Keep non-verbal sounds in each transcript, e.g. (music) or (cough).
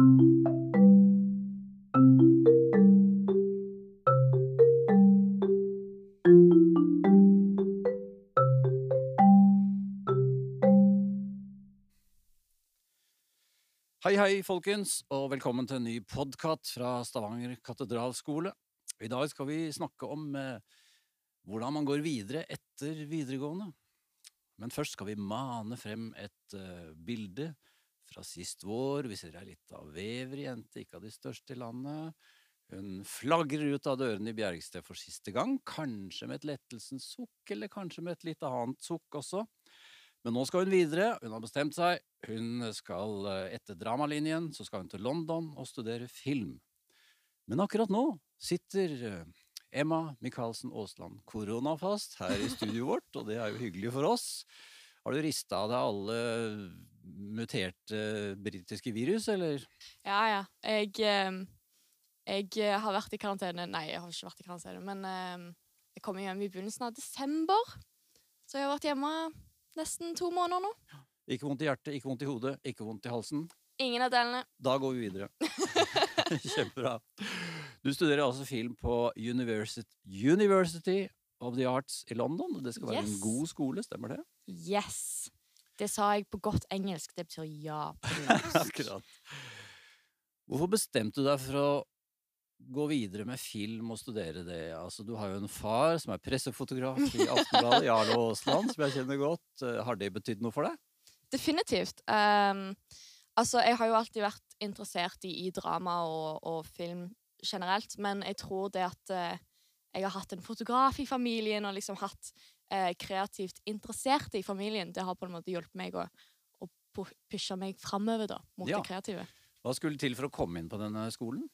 Hei, hei, folkens, og velkommen til en ny podkast fra Stavanger katedralskole. I dag skal vi snakke om eh, hvordan man går videre etter videregående. Men først skal vi mane frem et eh, bilde fra sist vår. Vi ser ei lita veverjente, ikke av de største i landet. Hun flagrer ut av dørene i Bjergsted for siste gang, kanskje med et lettelsens sukk, eller kanskje med et litt annet sukk også. Men nå skal hun videre, hun har bestemt seg. Hun skal eh, etter dramalinjen, så skal hun til London og studere film. Men akkurat nå sitter eh, Emma Michaelsen Aasland koronafast her i studioet vårt, og det er jo hyggelig for oss. Har du rista av deg alle muterte britiske virus, eller? Ja, ja. Jeg, eh, jeg har vært i karantene Nei, jeg har ikke vært i karantene, men eh, jeg kom hjem i begynnelsen av desember. Så jeg har vært hjemme nesten to måneder nå. Ikke vondt i hjertet, ikke vondt i hodet, ikke vondt i halsen. Ingen av delene. Da går vi videre. (laughs) Kjempebra. Du studerer altså film på University, University of the Arts i London. og Det skal være Yes. en god skole, stemmer det? Yes! Det sa jeg på godt engelsk. Det betyr ja på (laughs) norsk. Hvorfor bestemte du deg for å gå videre med film og studere det? Altså, du har jo en far som er pressefotograf i (laughs) Aftenbladet, Jarle Aasland, som jeg kjenner godt. Eh, Har det betydd noe for deg? Definitivt. Um, altså, jeg har jo alltid vært interessert i, i drama og, og film generelt, men jeg tror det at uh, jeg har hatt en fotograf i familien og liksom hatt eh, kreativt interesserte i familien, det har på en måte hjulpet meg å, å pushe meg framover da, mot Ja. det kreative. Hva skulle til for å komme inn på denne skolen?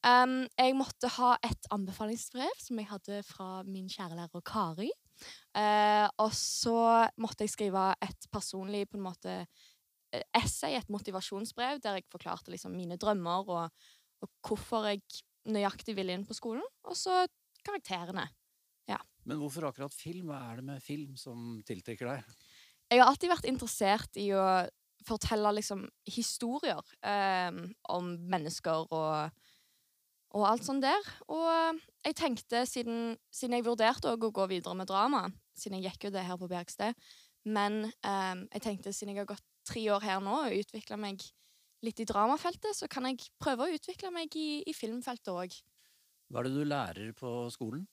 Um, jeg måtte ha et anbefalingsbrev som jeg hadde fra min kjære lærer Kari. Uh, og så måtte jeg skrive et personlig på en måte eh, essay, et motivasjonsbrev, der jeg forklarte liksom mine drømmer og, og hvorfor jeg nøyaktig ville inn på skolen. Og så karakterene. Men hvorfor akkurat film? Hva er det med film som tiltrekker deg? Jeg har alltid vært interessert i å fortelle liksom historier eh, om mennesker og, og alt sånt der. Og jeg tenkte, siden, siden jeg vurderte å gå videre med drama, siden jeg gikk jo det her på Bjergsted, men eh, jeg tenkte siden jeg har gått tre år her nå og utvikla meg litt i dramafeltet, så kan jeg prøve å utvikle meg i, i filmfeltet òg. Hva er det du lærer på skolen?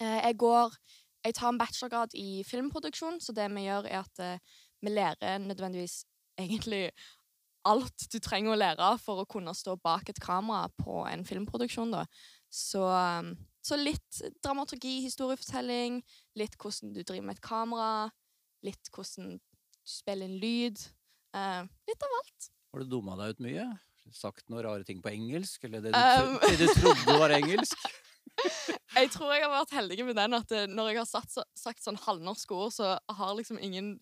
Eh, Jeg går Jeg tar en bachelorgrad i filmproduksjon, så det vi gjør, er at eh, vi lærer nødvendigvis egentlig alt du trenger å lære for å kunne stå bak et kamera på en filmproduksjon, da. Så, um, så litt dramaturgi, historiefortelling, litt hvordan du driver med et kamera, litt hvordan du spiller inn lyd. eh, litt av alt. Har du dumma deg ut mye? Sagt noen rare ting på engelsk? Eller det du, Um. det du trodde var engelsk? (laughs) Jeg tror jeg har vært heldig med den at eh, når jeg har sagt, sagt sånn halvnorske ord, så har liksom ingen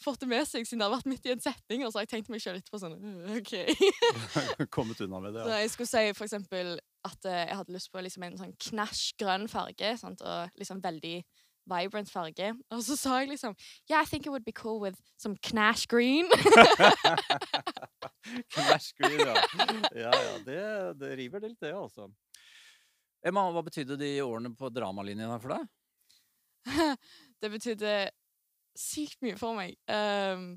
fått det med seg, siden det har vært midt i en setning, og så har jeg tenkt meg selv etterpå sånn «Øh, OK. (laughs) Kommet unna med det, Så jeg skulle si for eksempel at eh, jeg hadde lyst på liksom en sånn knæsj grønn farge, sant? og liksom veldig vibrant farge. Og så sa jeg liksom Yeah, I think it would be cool with some knash green. (laughs) Clash Green, ja. Ja, ja, det, det river det litt, det, altså. Emma, hva betydde de årene på dramalinjen her for deg? (laughs) det betydde sykt mye for meg. Um,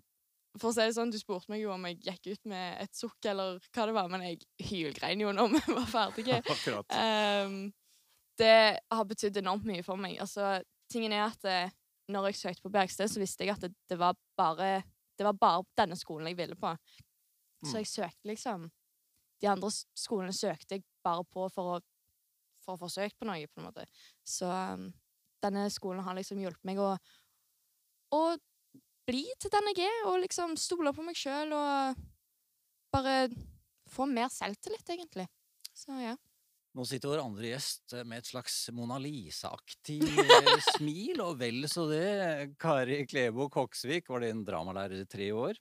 for å si det sånn, Du spurte meg jo om jeg gikk ut med et sukk eller hva det var, men jeg hylgrein jo når vi (laughs) var ferdige. (laughs) Akkurat. Ehm, det har betydd enormt mye for meg. Altså, tingen er at det, når jeg søkte på Bergsted, så visste jeg at det, det var bare det var bare denne skolen jeg ville på. Så Mm. jeg søkte liksom De andre skolene søkte jeg bare på for å, for å få søkt på noe, på en måte. Så um, denne skolen har liksom hjulpet meg å, å bli til den jeg er, og liksom stole på meg sjøl og bare få mer selvtillit, egentlig. Så ja. Nå sitter vår andre gjest med et slags Mona Lisa-aktig eh, (laughs) smil, og vel så det. Kari Klebo Koksvik var din dramalærer i tre år.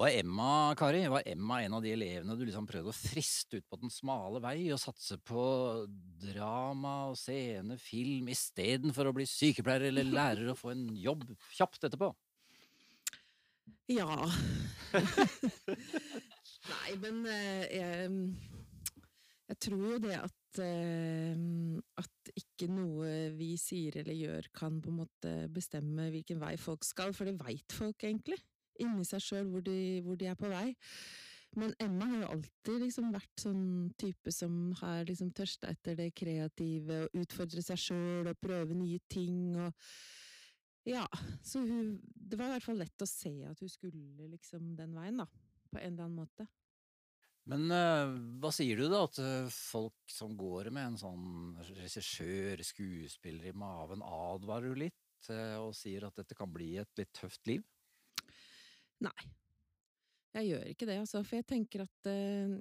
Var Emma, Kari, var Emma en av de elevene du liksom prøvde å friste ut på den smale vei og satse på drama og scene, film, istedenfor å bli sykepleier eller lærer og få en jobb kjapt etterpå? Ja. (laughs) Nei, men eh, jeg, jeg tror jo det at at ikke noe vi sier eller gjør kan på en måte bestemme hvilken vei folk skal, for det veit folk egentlig, inni seg sjøl hvor, hvor de er på vei. Men Emma har jo alltid liksom vært sånn type som har liksom tørsta etter det kreative, og utfordre seg sjøl og prøve nye ting og Ja, så hun Det var i hvert fall lett å se at hun skulle liksom den veien, da. På en eller annen måte. Men eh, hva sier du da at folk som går med en sånn regissør, skuespiller i maven, advarer jo litt eh, og sier at dette kan bli et litt tøft liv? Nei. Jeg gjør ikke det, altså, for jeg tenker at eh,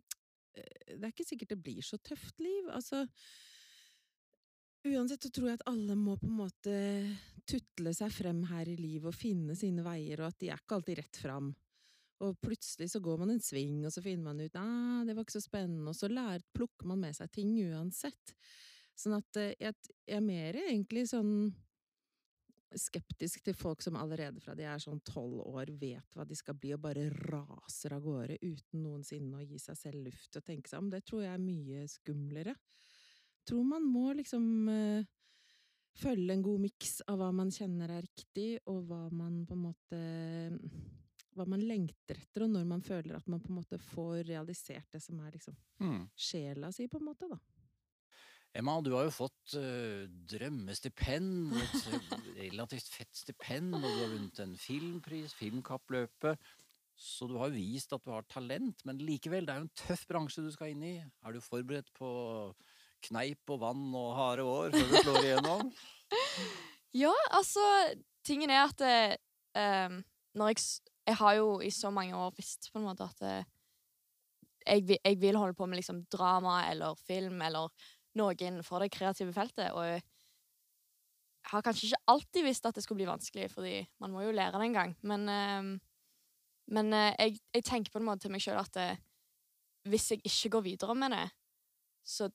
det er ikke sikkert det blir så tøft liv. Altså Uansett så tror jeg at alle må på en måte tutle seg frem her i livet og finne sine veier, og at de er ikke alltid rett fram. Og plutselig så går man en sving, og så finner man ut at det var ikke så spennende, og så lærer, plukker man med seg ting uansett. Sånn at eh, jeg, jeg er mer egentlig sånn skeptisk til folk som allerede fra de er sånn tolv år vet hva de skal bli, og bare raser av gårde uten noensinne å gi seg selv luft og tenke seg om. Det tror jeg er mye skumlere. Tror man må liksom eh, følge en god miks av hva man kjenner er riktig, og hva man på en måte hva man lengter etter, og når man føler at man på en måte får realisert det som er liksom mm. sjela si, på en måte, da. Emma, du har jo fått eh, drømmestipend, et (laughs) relativt fett stipend, og du har vunnet en filmpris, Filmkappløpet. Så du har vist at du har talent, men likevel, det er jo en tøff bransje du skal inn i. Er du forberedt på kneip og vann og harde år før du slår igjennom? (laughs) Ja, altså Tingen er at em, når jeg, jeg har jo i så mange år visst på en måte at eh, jeg, jeg vil holde på med liksom drama eller film eller noe innenfor det kreative feltet. Og jeg har kanskje ikke alltid visst at det skulle bli vanskelig, fordi man må jo lære det en gang. Men, em, men eh, jeg, jeg tenker på en måte til meg sjøl at eh, hvis jeg ikke går videre med det, så,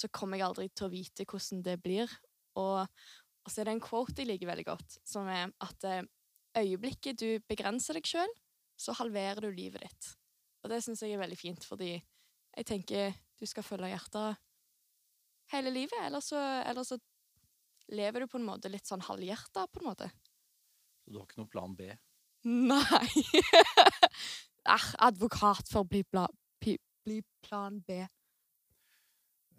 så kommer jeg aldri til å vite hvordan det blir. Og og så er det en quote jeg liker veldig godt, som er at eh, øyeblikket du begrenser deg sjøl, så halverer du livet ditt. Og det syns jeg er veldig fint, fordi jeg tenker du skal følge hjertet hele livet, eller så, eller så lever du på en måte litt sånn halvhjerta, på en måte. Så du har ikke noen plan B? Nei! (laughs) Ah, advokat for å bli, bla, pi, bli plan B.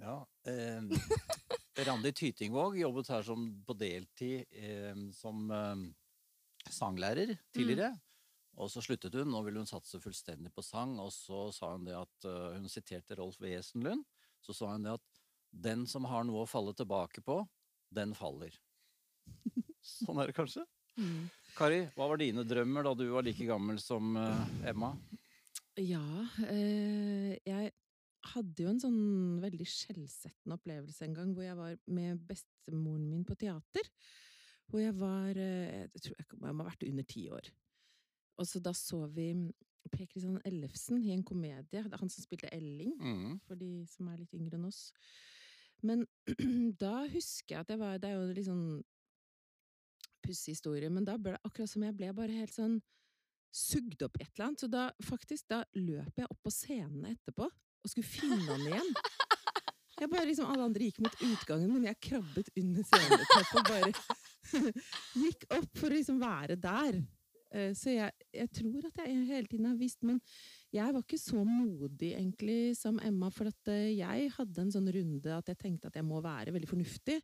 Ja. Eh, Randi Tytingvåg jobbet her som, på deltid eh, som eh, sanglærer tidligere. Og så sluttet hun, nå ville hun satse fullstendig på sang, og så sa hun det at uh, Hun siterte Rolf Wesenlund. Så sa hun det at 'den som har noe å falle tilbake på, den faller'. Sånn er det kanskje? Kari, hva var dine drømmer da du var like gammel som eh, Emma? Ja, eh, jeg hadde jo en sånn veldig skjellsettende opplevelse en gang, hvor jeg var med bestemoren min på teater. Hvor jeg var eh, Jeg tror jeg må ha vært under ti år. Og så da så vi Per Kristian Ellefsen i en komedie. Det er han som spilte Elling, Mm. for de som er litt yngre enn oss. Men (clears throat) da husker jeg at jeg var Det er jo litt sånn pussig historie, men da ble det akkurat som jeg ble bare helt sånn sugd opp i et eller annet. Så da faktisk, da løp jeg opp på scenen etterpå og skulle finne han igjen. Jeg bare liksom, Alle andre gikk mot utgangen, men jeg krabbet under scenetoppen og bare (laughs) gikk opp for å liksom være der. Eh, Så jeg, jeg tror at jeg hele tiden har visst, men jeg var ikke så modig egentlig som Emma, for at eh, jeg hadde en sånn runde at jeg tenkte at jeg må være veldig fornuftig.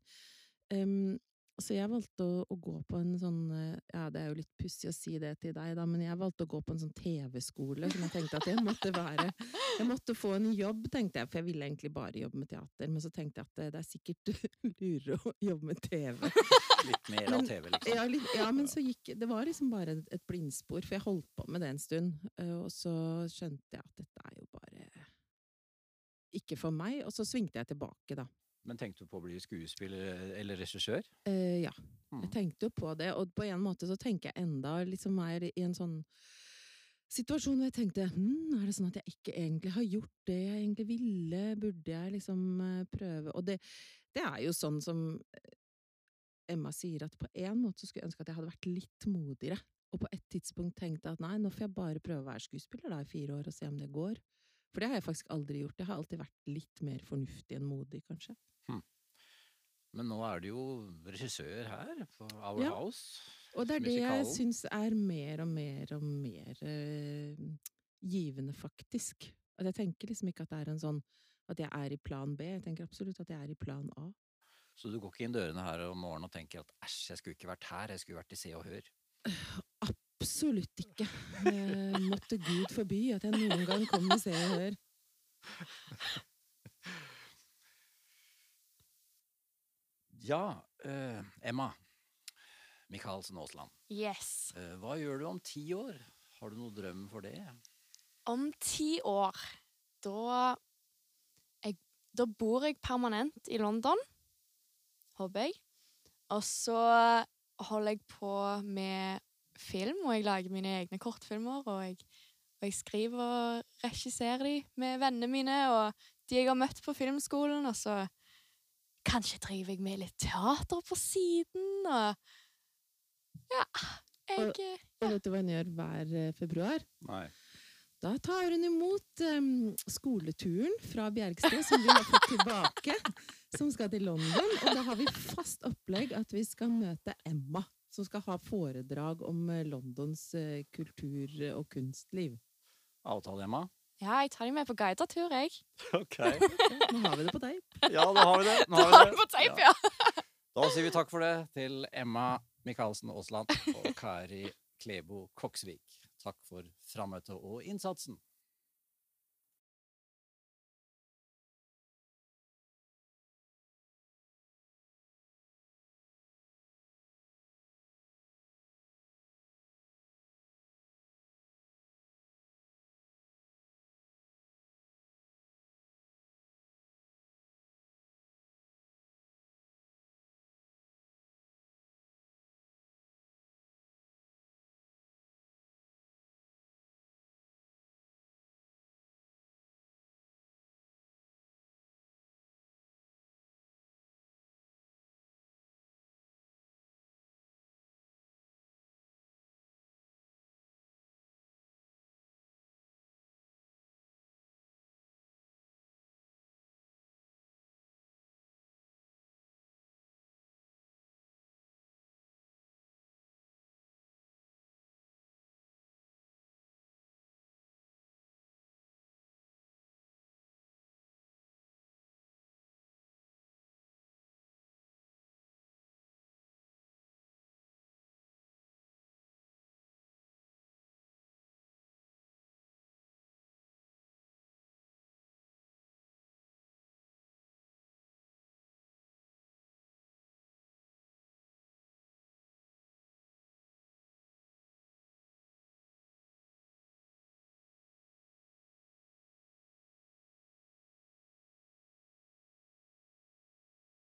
Um, så jeg valgte å, å gå på en sånn eh, Ja, det er jo litt pussig å si det til deg, da, men jeg valgte å gå på en sånn TV-skole, som jeg tenkte at jeg måtte være Jeg måtte få en jobb, tenkte jeg, for jeg ville egentlig bare jobbe med teater. Men så tenkte jeg at det, det er sikkert (laughs) lurere å jobbe med TV. Litt mer av TV, liksom. Ja, litt, ja, men så gikk Det var liksom bare et, blindspor, for jeg holdt på med det en stund. eh, Og så skjønte jeg at dette er jo bare ikke for meg. Og så svingte jeg tilbake, da. Men tenkte du på å bli skuespiller eller regissør? Eh, ja. Mm. Jeg tenkte jo på det, og på en måte så tenker jeg enda liksom mer i en sånn situasjon hvor jeg tenkte hm, er det sånn at jeg ikke egentlig har gjort det jeg egentlig ville? Burde jeg liksom eh, prøve? Og det, det er jo sånn som Emma sier, at på en måte så skulle jeg ønske at jeg hadde vært litt modigere. og på et tidspunkt tenkte at nei, nå får jeg bare prøve å være skuespiller da i fire år og se om det går. For det har jeg faktisk aldri gjort. Jeg har alltid vært litt mer fornuftig enn modig, kanskje. Men nå er du jo regissør her, på Our Ja. House. Og det er det jeg syns er mer og mer og mer eh, givende, faktisk. At jeg tenker liksom ikke at det er en sånn at jeg er i plan B. Jeg tenker absolutt at jeg er i plan A. Så du går ikke inn dørene her om morgenen og tenker at æsj, jeg skulle ikke vært her, jeg skulle vært i Se og Hør. (sighs) Absolutt ikke. Eh, måtte Gud forby at jeg noen gang kom i Se og Hør. (laughs) Ja, eh, Emma Michaelsen Aasland. Yes. Eh, hva gjør du om ti år? Har du noen drøm for det? Om ti år, da jeg, Da bor jeg permanent i London, håper jeg. Og så holder jeg på med film, og jeg lager mine egne kortfilmer. Og jeg, og jeg skriver og regisserer de med vennene mine og de jeg har møtt på filmskolen. Og så kanskje driver jeg med litt teater på siden, og Ja. Jeg Og Og vet du hva hun gjør hver eh, februar? Nei. Da tar hun imot um, skoleturen fra Bjergsted, som vi har fått tilbake, som skal til London. Og da har vi fast opplegg at vi skal møte Emma, som skal ha foredrag om eh, Londons uh, kultur- og kunstliv. Avtale, Emma? Ja, jeg tar dem med på guidet tur, jeg. Ok. Nå har vi det på teip. Ja, da har vi det. Nå har vi det. på teip, tape, Ja. ja. Da sier vi takk for det til Emma Michaelsen Aasland og Kari Klebo Koksvik. Takk for frammøtet og innsatsen.